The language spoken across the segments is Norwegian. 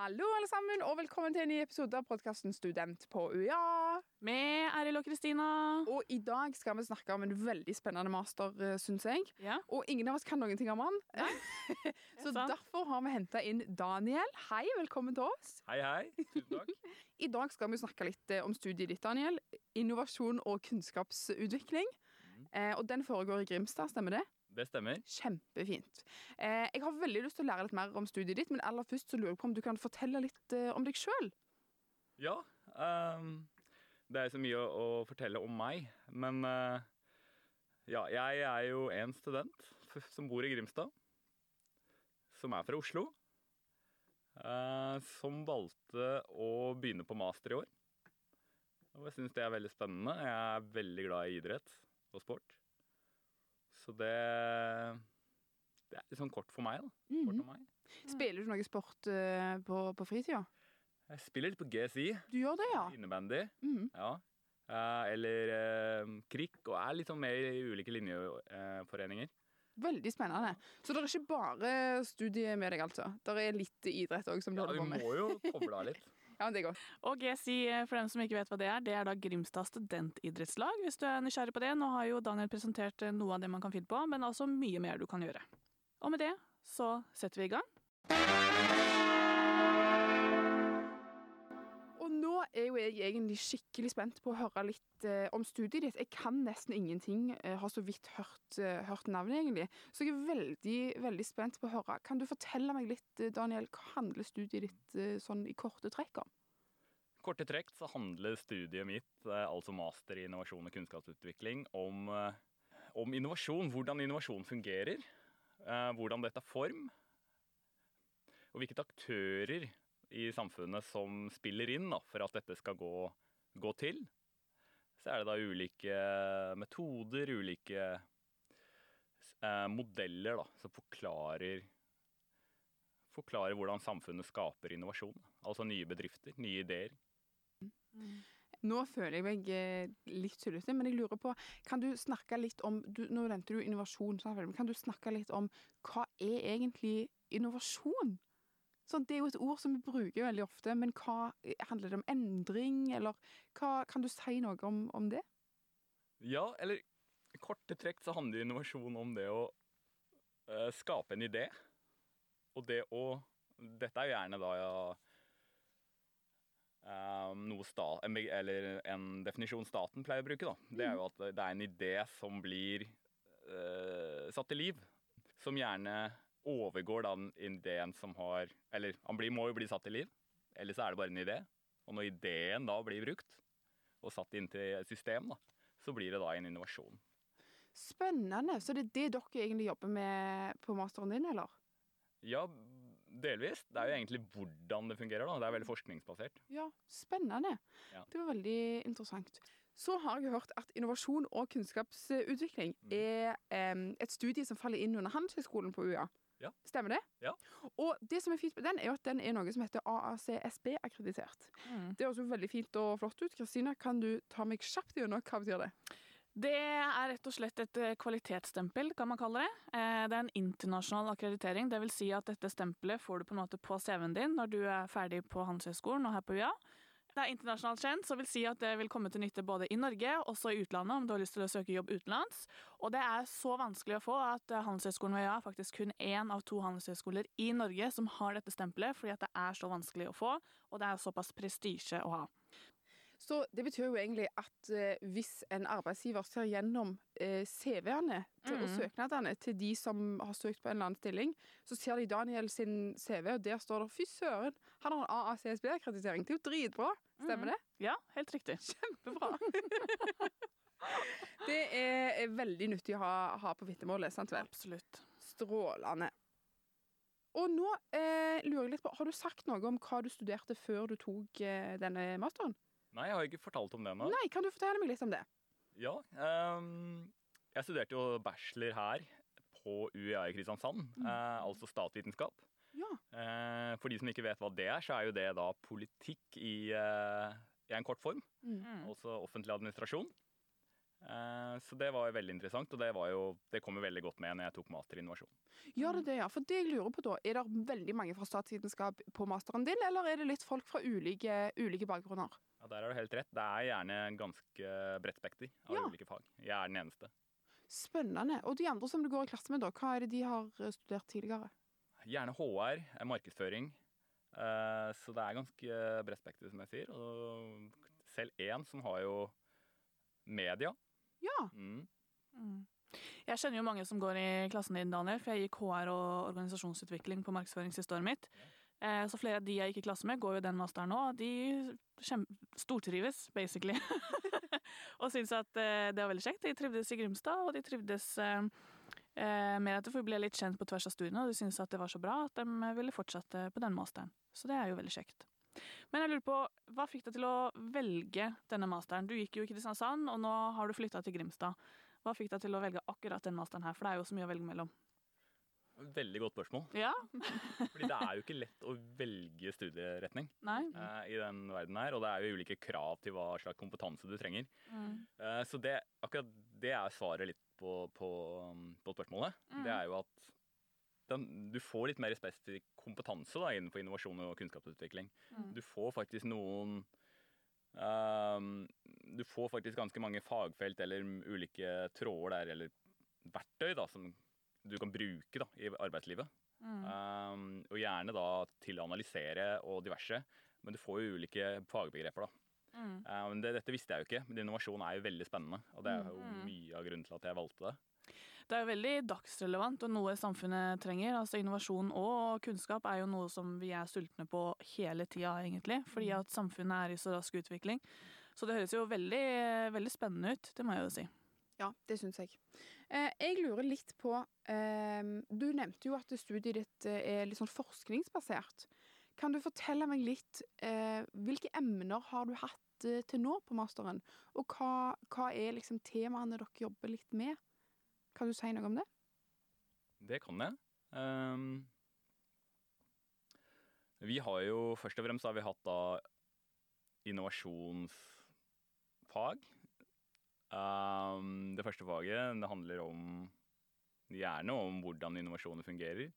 Hallo, alle sammen, og velkommen til en ny episode av podkasten Student på UiA. Med Eril og Kristina. Og i dag skal vi snakke om en veldig spennende master, syns jeg. Ja. Og ingen av oss kan noen ting om han. Så sant. derfor har vi henta inn Daniel. Hei, velkommen til oss. Hei, hei. Tusen takk. I dag skal vi snakke litt eh, om studiet ditt, Daniel. Innovasjon og kunnskapsutvikling. Eh, og den foregår i Grimstad, stemmer det? Det stemmer. Kjempefint. Eh, jeg har veldig lyst til å lære litt mer om studiet ditt, men aller først så lurer jeg på om du kan fortelle litt eh, om deg sjøl. Ja. Um, det er så mye å, å fortelle om meg, men uh, ja, jeg er jo en student som bor i Grimstad. Som er fra Oslo. Uh, som valgte å begynne på master i år. Og jeg syns det er veldig spennende. Jeg er veldig glad i idrett og sport. Så det Det er litt sånn kort for meg, da. Kort om meg. Spiller du noe sport uh, på, på fritida? Jeg spiller litt på GSI. Du gjør det, ja? Innebandy. Mhm. Ja. Uh, eller uh, krikk, og er litt sånn med i ulike linjeforeninger. Veldig spennende. Så det er ikke bare studie med deg, altså? Det er litt idrett òg som du Ja, holder vi på med? må jo koble av litt. Ja, men det godt. Og GSI, for dem som ikke vet hva det er, det er da Grimstad studentidrettslag. Hvis du er nysgjerrig på det. Nå har jo Daniel presentert eh, noe av det man kan finne på, men altså mye mer du kan gjøre. Og med det så setter vi i gang. Er jo jeg egentlig skikkelig spent på å høre litt eh, om studiet ditt. Jeg kan nesten ingenting, eh, har så vidt hørt, eh, hørt navnet egentlig. Så jeg er veldig, veldig spent på å høre. Kan du fortelle meg litt, eh, Daniel, hva handler studiet ditt eh, sånn i korte trekk om? Korte trekk så handler studiet mitt, eh, altså master i innovasjon og kunnskapsutvikling, om, om innovasjon. Hvordan innovasjon fungerer. Hvordan det tar form. Og hvilke aktører samfunnet som spiller inn da, for at dette skal gå, gå til. Så er det da ulike metoder, ulike eh, modeller da, som forklarer Forklarer hvordan samfunnet skaper innovasjon. Altså nye bedrifter, nye ideer. Nå føler jeg meg eh, litt tullete, men jeg lurer på Kan du snakke litt om du, Nå nevnte du innovasjon, men kan du snakke litt om hva er egentlig innovasjon? Sånn, det er jo et ord som vi bruker veldig ofte, men hva handler det om endring, eller hva, kan du si noe om, om det? Ja, eller i korte trekk så handler innovasjon om det å uh, skape en idé. Og det å Dette er jo gjerne da ja, um, noe sta, eller en definisjon staten pleier å bruke. da. Det er jo at det er en idé som blir uh, satt til liv. Som gjerne overgår da den ideen som har Eller han blir, må jo bli satt i liv. Eller så er det bare en idé. Og når ideen da blir brukt, og satt inn til et system, da, så blir det da en innovasjon. Spennende. Så det er det dere egentlig jobber med på masteren din, eller? Ja, delvis. Det er jo egentlig hvordan det fungerer. da. Det er veldig forskningsbasert. Ja, spennende. Ja. Det var veldig interessant. Så har jeg hørt at innovasjon og kunnskapsutvikling Mm. er um, et studie som faller inn under Handelshøyskolen på UiA. Ja. Stemmer det? Ja. Og det som er fint med den, er jo at den er noe som heter AACSB-akkreditert. Mm. Det høres jo veldig fint og flott ut. Kristina, kan du ta meg kjapt gjennom hva betyr det? Det er rett og slett et eh, kvalitetsstempel, kan man kalle det. Eh, Det er en internasjonal akkreditering. Det vil si at dette stempelet får du på en måte på CV-en din når du er ferdig på Handelshøyskolen og her på UiA. Det er internasjonalt kjent, så vil si at det vil komme til nytte både i Norge og i utlandet, om du har lyst til å søke jobb utenlands. Og det er så vanskelig å få at eh, Handelshøyskolen ved UiA er faktisk kun én av to handelshøyskoler i Norge som har dette stempelet, fordi at det er så vanskelig å få, og det er såpass prestisje å ha. Så det betyr jo egentlig at eh, hvis en arbeidsgiver ser gjennom eh, CV-ene mm. og søknadene til de som har søkt på en eller annen stilling, så ser de Daniel sin CV, og der står det 'fy søren, han har en AACSB-akkreditering'. Det er jo dritbra. Stemmer det? Ja, helt riktig. Kjempebra. det er, er veldig nyttig å ha, ha på vitnemålet, sant vel? Absolutt. Strålende. Og nå eh, lurer jeg litt på, har du sagt noe om hva du studerte før du tok eh, denne masteren? Nei, jeg har ikke fortalt om det ennå. Nei, kan du fortelle meg litt om det? Ja, Um, jeg studerte jo bachelor her på UiA i Kristiansand, eh, altså statsvitenskap. Ja. Uh, for de som ikke vet hva det er, så er jo det da politikk i, uh, i en kort form. Mm. Altså offentlig administrasjon. Eh, så det var jo veldig interessant, og det, var jo, det kom jo veldig godt med når jeg tok master i innovasjon. Gjør det det, ja? For det jeg lurer på da, er det veldig mange fra statsvitenskap på masteren din, eller er det litt folk fra ulike, ulike bakgrunner? Ja, Der har du helt rett. Det er gjerne ganske bredt spekter av Ja. ulike fag. Jeg er den eneste. Spennende. Og de andre som du går i klasse med, da, hva er det de har eh, studert tidligere? Gjerne HR, eh, markedsføring. Eh, så det er ganske bredt spekter, som jeg sier. Og selv én som har jo media. Ja. Mm. Mm. Jeg kjenner jo mange som går i klassen din, Daniel, for jeg gikk HR og organisasjonsutvikling på markedsføring siste året mitt. Eh, Så flere av de jeg gikk i klasse med, går jo den masteren nå, de stortrives, basically. og syns at eh, det var veldig kjekt. De trivdes i Grimstad, og de trivdes eh, eh, med at de ble litt kjent på tvers av studiene, og de syntes at det var så bra at de ville fortsette på den masteren. Så det er jo veldig kjekt. Men jeg lurer på, hva fikk deg til å velge denne masteren? Du gikk jo i Kristiansand, og nå har du flytta til Grimstad. Hva fikk deg til å velge akkurat den masteren her, for det er jo så mye å velge mellom? Veldig godt spørsmål. Ja? Fordi det er jo ikke lett å velge studieretning Nei? eh, i den verden her. Og det er jo ulike krav til hva slags kompetanse du trenger. Mm. Eh, så det, akkurat det er svaret litt på, på, på spørsmålet. Mm. Det er jo at den, du får litt mer spesifikk kompetanse da, innenfor innovasjon og kunnskapsutvikling. Mm. Du får faktisk noen ehm, Du får faktisk ganske mange fagfelt eller ulike tråder der, eller verktøy da, som du kan bruke da, i arbeidslivet. Mm. Um, og gjerne da til å analysere og diverse. Men du får jo ulike fagbegreper, da. Mm. Um, men det, dette visste jeg jo ikke, men innovasjon er jo veldig spennende. Og det er jo Mm. mye av grunnen til at jeg valgte det. Det er jo veldig dagsrelevant og noe samfunnet trenger. Altså Innovasjon og kunnskap er jo noe som vi er sultne på hele tida, egentlig. Fordi at samfunnet er i så rask utvikling. Så det høres jo veldig, veldig spennende ut, det må jeg jo si. Ja, det syns jeg. Eh, jeg lurer litt på eh, Du nevnte jo at studiet ditt eh, er litt sånn forskningsbasert. Kan du fortelle meg litt Hvilke emner har du hatt til nå på masteren? Og hva, hva er liksom temaene dere jobber litt med? Kan du si noe om det? Det kan jeg. Um, vi har jo først og fremst har vi hatt da innovasjonsfag. Ehm, det første faget det handler om gjerne om hvordan innovasjoner fungerer.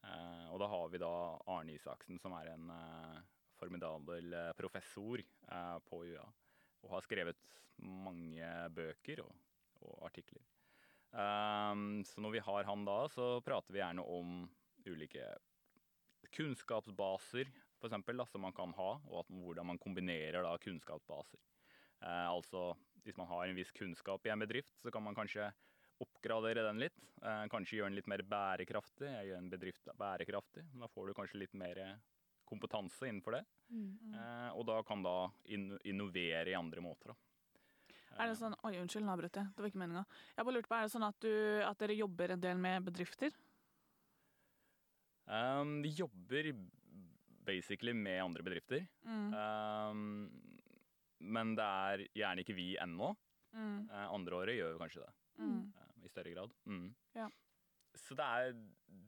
Uh, og da har vi da Arne Isaksen, som er en uh, formidabel eh, professor uh, på UiA. Og har skrevet mange bøker og, og artikler. Um, så når vi har han da, så prater vi gjerne om ulike kunnskapsbaser, da, som man kan ha, og at, hvordan man kombinerer da kunnskapsbaser. Altså, hvis man har en viss kunnskap i en bedrift, så kan man kanskje oppgradere den litt. Eh, kanskje gjøre den litt mer bærekraftig. Gjøre en bedrift bærekraftig. Da får du kanskje litt mer kompetanse innenfor det. Mm. og da kan da innovere i andre måter. Da. Er det sånn, Oi, unnskyld, nå avbrøt jeg. Det var ikke meninga. Jeg bare lurte på, Er det sånn at, du, at dere jobber en del med bedrifter? Um, vi jobber basically med andre bedrifter. Mm. Um, men det er gjerne ikke vi ennå. Mm. Eh, andre året gjør vi kanskje det. Mm. eh, I større grad. Mm. Ja. Så det er,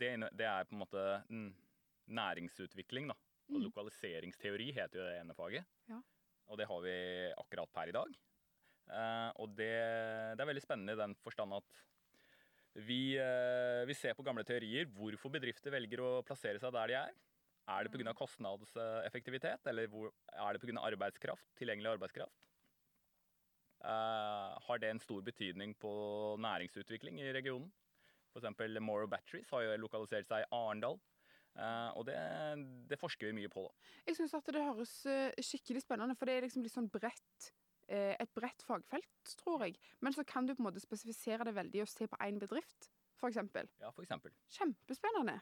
det, det er på en måte næringsutvikling, da. Og Mm. lokaliseringsteori heter jo det ene faget. Ja. Og det har vi akkurat per i dag. Eh, og det, det er veldig spennende i den forstand at vi, eh, vi ser på gamle teorier hvorfor bedrifter velger å plassere seg der de er. Er det pga. kostnadseffektivitet, eller hvor, er det pga. arbeidskraft, tilgjengelig arbeidskraft? Uh, har det en stor betydning på næringsutvikling i regionen? F.eks. Morrow Batteries har jo lokalisert seg i Arendal. Uh, og det, det forsker vi mye på. da. Jeg syns at det høres eh, skikkelig spennende, for det er liksom litt sånn bredt et bredt fagfelt, tror jeg. Men så kan du på en måte spesifisere det veldig og se på én bedrift, f.eks. Ja, for eksempel. Kjempespennende.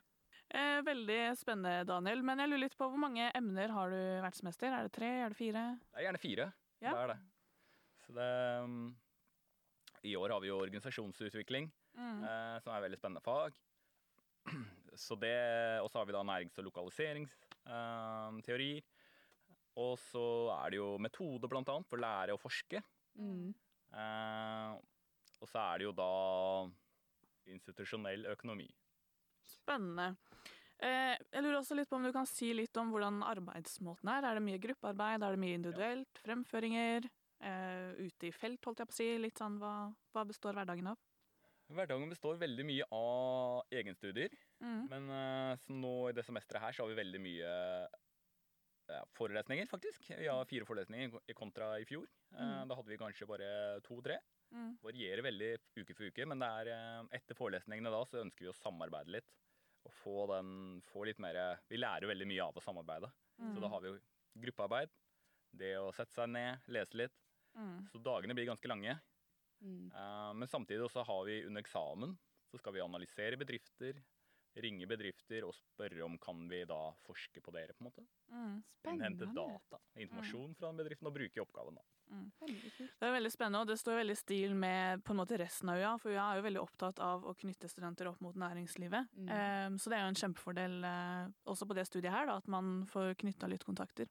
Eh, veldig spennende, Daniel. Men jeg lurer litt på hvor mange emner har du vært semester? Er det tre? Er det fire? Det er gjerne fire. Ja. Det er det. Så det um, I år har vi jo organisasjonsutvikling, Mm. eh, som er et veldig spennende fag. Så det, Og så har vi da nærings- og lokaliseringsteorier. og så er det jo metode, blant annet, for å lære å forske. Mm. Eh, og så er det jo da institusjonell økonomi. Spennende. Eh, jeg lurer også litt på om du kan si litt om hvordan arbeidsmåten er. Er det mye gruppearbeid? Er det mye individuelt? Fremføringer? eh, ute i felt, holdt jeg på å si. Litt sånn, hva, hva består hverdagen av? Hverdagen består veldig mye av egenstudier. Mm. Men eh, så nå i det semesteret her så har vi veldig mye ja, forelesninger, faktisk. Vi har fire forelesninger i kontra i fjor. Mm. Da hadde vi kanskje bare to-tre. Mm. Varierer veldig uke for uke, men det er, etter forelesningene da så ønsker vi å samarbeide litt. Og få den, få litt mer Vi lærer jo veldig mye av å samarbeide. Mm. Så da har vi jo gruppearbeid. Det å sette seg ned, lese litt. Mm. Så dagene blir ganske lange. Mm. Uh, Men samtidig også har vi under eksamen så skal vi analysere bedrifter, ringe bedrifter og spørre om kan vi da forske på dere, på en måte. Mm. Innhente Spennende. data, informasjon fra den bedriften og bruke i oppgaven. da. Det er veldig spennende, og det står veldig i stil med på en måte resten av UiA. For UiA er jo veldig opptatt av å knytte studenter opp mot næringslivet. Mm. Eh, så det er jo en kjempefordel eh, også på det studiet her, da, at man får knytta litt kontakter.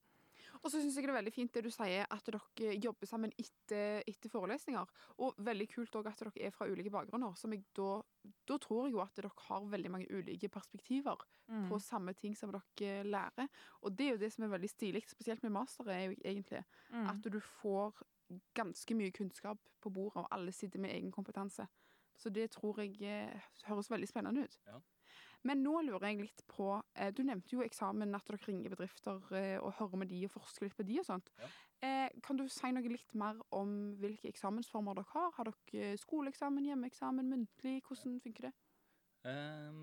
Og så syns jeg det er veldig fint det du sier, at dere jobber sammen etter, etter forelesninger. Og veldig kult òg at dere er fra ulike bakgrunner. Som jeg da, da tror jeg jo at dere har veldig mange ulike perspektiver Mm. på samme ting som dere lærer. Og det er jo det som er veldig stilig, spesielt med master, er jo egentlig Mm. at du får ganske mye kunnskap på bordet, og alle sitter med egen kompetanse. Så det tror jeg eh, høres veldig spennende ut. Ja. Men nå lurer jeg litt på eh, Du nevnte jo eksamen, at dere ringer bedrifter eh, og hører med de og forsker litt på de og sånt. Ja. Eh, kan du si noe litt mer om hvilke eksamensformer dere har? Har dere skoleeksamen, hjemmeeksamen, muntlig? Hvordan funker det? Eh,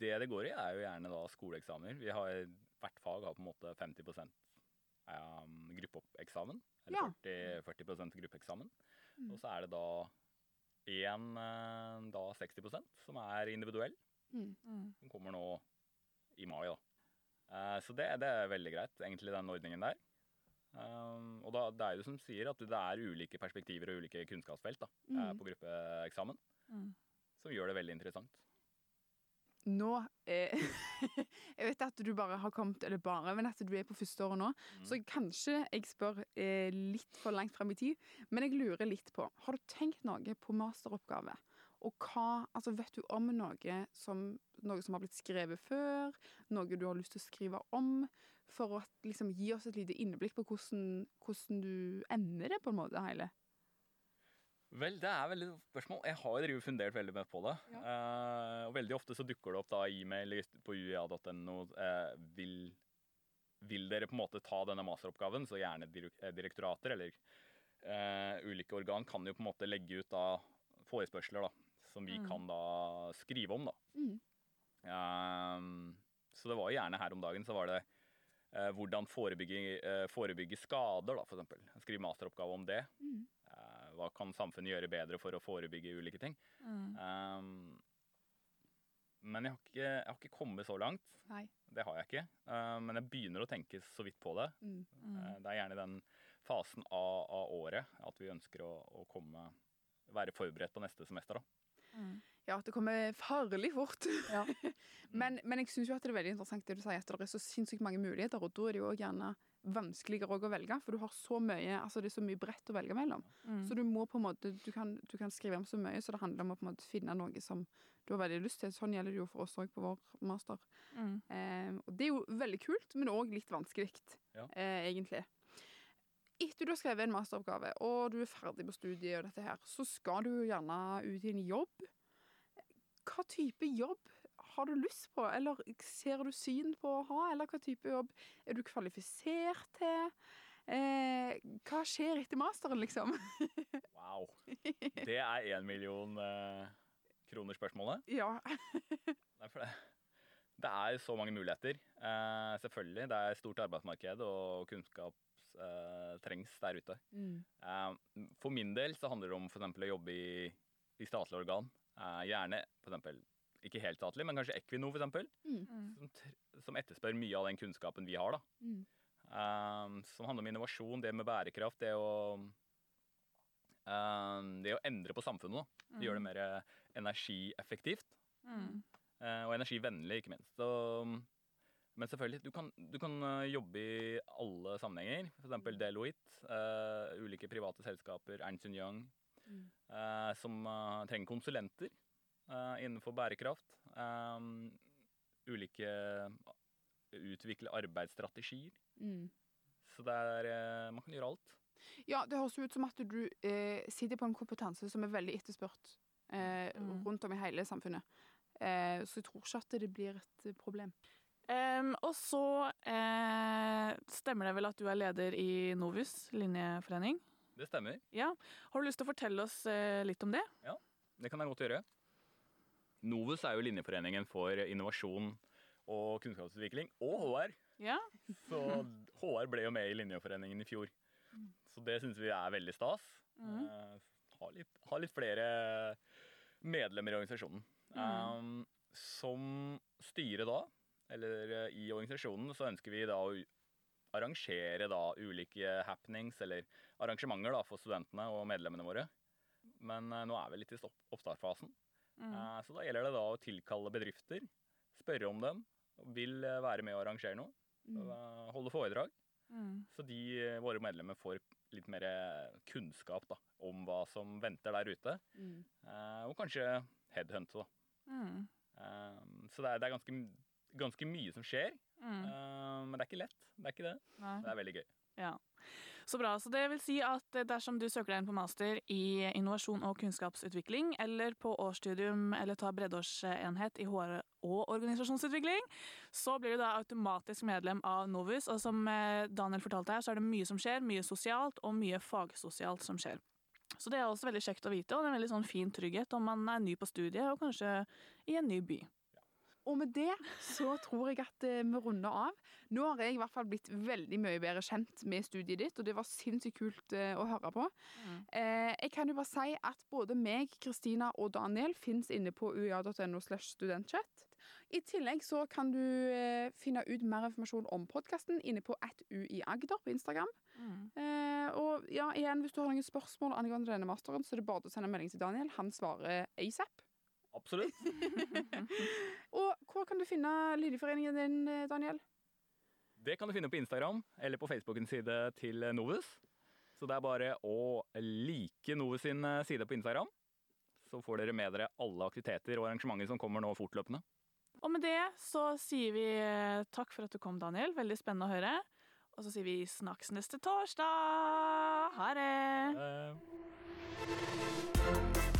Det det går i, er jo gjerne da skoleeksamener. Vi har, hvert fag har på en måte 50 um, gruppeeksamen. Eller Ja. 40, 40 gruppeeksamen. Mm. Og så er det da én da 60% som er individuell. Mm. Mm. Den kommer nå i mai, da. Eh, så det, det er veldig greit, egentlig, den ordningen der. Um, og da, det er jo som sier at det er ulike perspektiver og ulike kunnskapsfelt da, eh, Mm. på gruppeeksamen, Mm. som gjør det veldig interessant. Nå eh, Jeg vet at du bare har kommet Eller bare, men at du er på første året nå. Mm. Så kanskje jeg spør eh, litt for langt fram i tid, men jeg lurer litt på Har du tenkt noe på masteroppgave? Og hva Altså, vet du om noe som, noe som har blitt skrevet før? Noe du har lyst til å skrive om? For å liksom gi oss et lite innblikk på hvordan, hvordan du ender det, på en måte, hele. Vel, det er veldig spørsmål. Jeg har jo fundert veldig mye på det. Eh, og veldig ofte så dukker det opp da e-mail på uia.no eh, vil, vil dere på en måte ta denne masteroppgaven, så gjerne eh, direktorater eller eh, ulike organ kan jo på en måte legge ut da forespørsler da, som vi Mm. kan da skrive om da. Mm. Um, så det var gjerne her om dagen så var det uh, hvordan forebygge, uh, forebygge skader, da, eksempel. Skrive masteroppgave om det. Mm. Uh, hva kan samfunnet gjøre bedre for å forebygge ulike ting? Mm. Ehm, men jeg har, ikke, jeg har ikke kommet så langt. Nei. Det har jeg ikke. Eh, men jeg begynner å tenke så vidt på det. Mm. Mm. Det er gjerne den fasen av, av året at vi ønsker å, å komme, være forberedt på neste semester. Da. Mm. Ja, at det kommer farlig fort. Ja. men, men jeg syns jo at det er veldig interessant det du sier, at det er så sinnssykt mange muligheter, og da er det jo gjerne vanskeligere å velge, for du har så mye, altså det er så mye bredt å velge mellom. Mm. Så du må på en måte, du kan, du kan skrive om så mye, så det handler om å på en måte finne noe som du har veldig lyst til. Sånn gjelder det jo for oss òg på vår master. Mm. Eh, og det er jo veldig kult, men òg litt vanskelig, Ja. eh, egentlig. Etter du har skrevet en masteroppgave, og du er ferdig på studiet, og dette her, så skal du gjerne ut i en jobb. Hva type jobb har du lyst på, eller ser du syn på å ha, eller hva type jobb er du kvalifisert til? Eh, hva skjer etter masteren, liksom? Wow. Det er én million eh, kroner spørsmålet. ja. Nei, for det, det er så mange muligheter. Eh, selvfølgelig. Det er stort arbeidsmarked, og kunnskap eh, trengs der ute. Mm. Eh, for min del så handler det om for eksempel å jobbe i, i statlige organ. Eh, gjerne for eksempel, ikke helt statlig, men kanskje Equinor for eksempel, Mm. som, som etterspør mye av den kunnskapen vi har. da. Mm. Eh, som handler om innovasjon, det med bærekraft, det å eh, det å endre på samfunnet. da. Det gjør det mer energieffektivt. Mm. Eh, og energivennlig, ikke minst. Så, men selvfølgelig, du kan, du kan eh, jobbe i alle sammenhenger. F.eks. Deloitte, uh, ulike private selskaper, Ernst Young, Mm. uh, som uh, trenger konsulenter innenfor bærekraft. Um, ulike Utvikle arbeidsstrategier. Mm. Så det er Man kan gjøre alt. Ja, det høres ut som at du sitter på en kompetanse som er veldig etterspurt Mm. rundt om i hele samfunnet. Så jeg tror ikke at det blir et problem. Em, og så eh, stemmer det vel at du er leder i Novus linjeforening. Det stemmer. Ja. Har du lyst til å fortelle oss eh, litt om det? Ja, Det kan jeg godt gjøre. Novus er jo linjeforeningen for innovasjon og kunnskapsutvikling, og HR. Ja. Så HR ble jo med i linjeforeningen i fjor. Så det syns vi er veldig stas. Mm. Uh, har, litt, har, litt flere medlemmer i organisasjonen. Um, som styre da, eller eh, i organisasjonen, så ønsker vi da å arrangere da ulike happenings eller arrangementer da for studentene og medlemmene våre. Men eh, nå er vi litt i oppstartfasen. Mm. Eh, Så da gjelder det da å tilkalle bedrifter, spørre om dem, vil være med å arrangere noe, eh, holde foredrag. Mm. Så de, våre medlemmer får litt mer kunnskap da, om hva som venter der ute. Mm. Og kanskje headhunte, da. Mm. Så det er, det er ganske, ganske mye som skjer. Mm. Uh, Men det er ikke lett. Det er ikke det. Nei. Det er veldig gøy. Ja. Så bra. Så det vil si at eh, dersom du søker deg inn på master i innovasjon og kunnskapsutvikling, eller på årsstudium eller tar breddeårsenhet i HR og organisasjonsutvikling, så blir du da automatisk medlem av Novus. Og som eh, Daniel fortalte her, så er det mye som skjer. Mye sosialt og mye fagsosialt som skjer. Så det er også veldig kjekt å vite, og det er en veldig sånn fin trygghet om man er ny på studiet, og kanskje i en ny by. Og med det så tror jeg at eh, vi runder av. Nå har jeg i hvert fall blitt veldig mye bedre kjent med studiet ditt, og det var sinnssykt kult eh, å høre på. Mm. Eh, jeg kan jo bare si at både meg, Kristina og Daniel fins inne på uia.no slash studentchat. I tillegg så kan du finne ut mer informasjon om podkasten inne på at uiagder på Instagram. Mm. og ja, igjen, hvis du har noen spørsmål angående denne masteren, så er det bare å sende en melding til Daniel. Han svarer asap. Absolutt. Og hvor kan du finne Linjeforeningen din, eh, Daniel? Det kan du finne på Instagram eller på Facebookens side til Novus. Så det er bare å like Novus sin eh, side på Instagram. Så får dere med dere alle aktiviteter og arrangementer som kommer nå fortløpende. Og med det så sier vi eh, takk for at du kom, Daniel. Veldig spennende å høre. Og så sier vi snakkes neste torsdag. Ha det! Eh,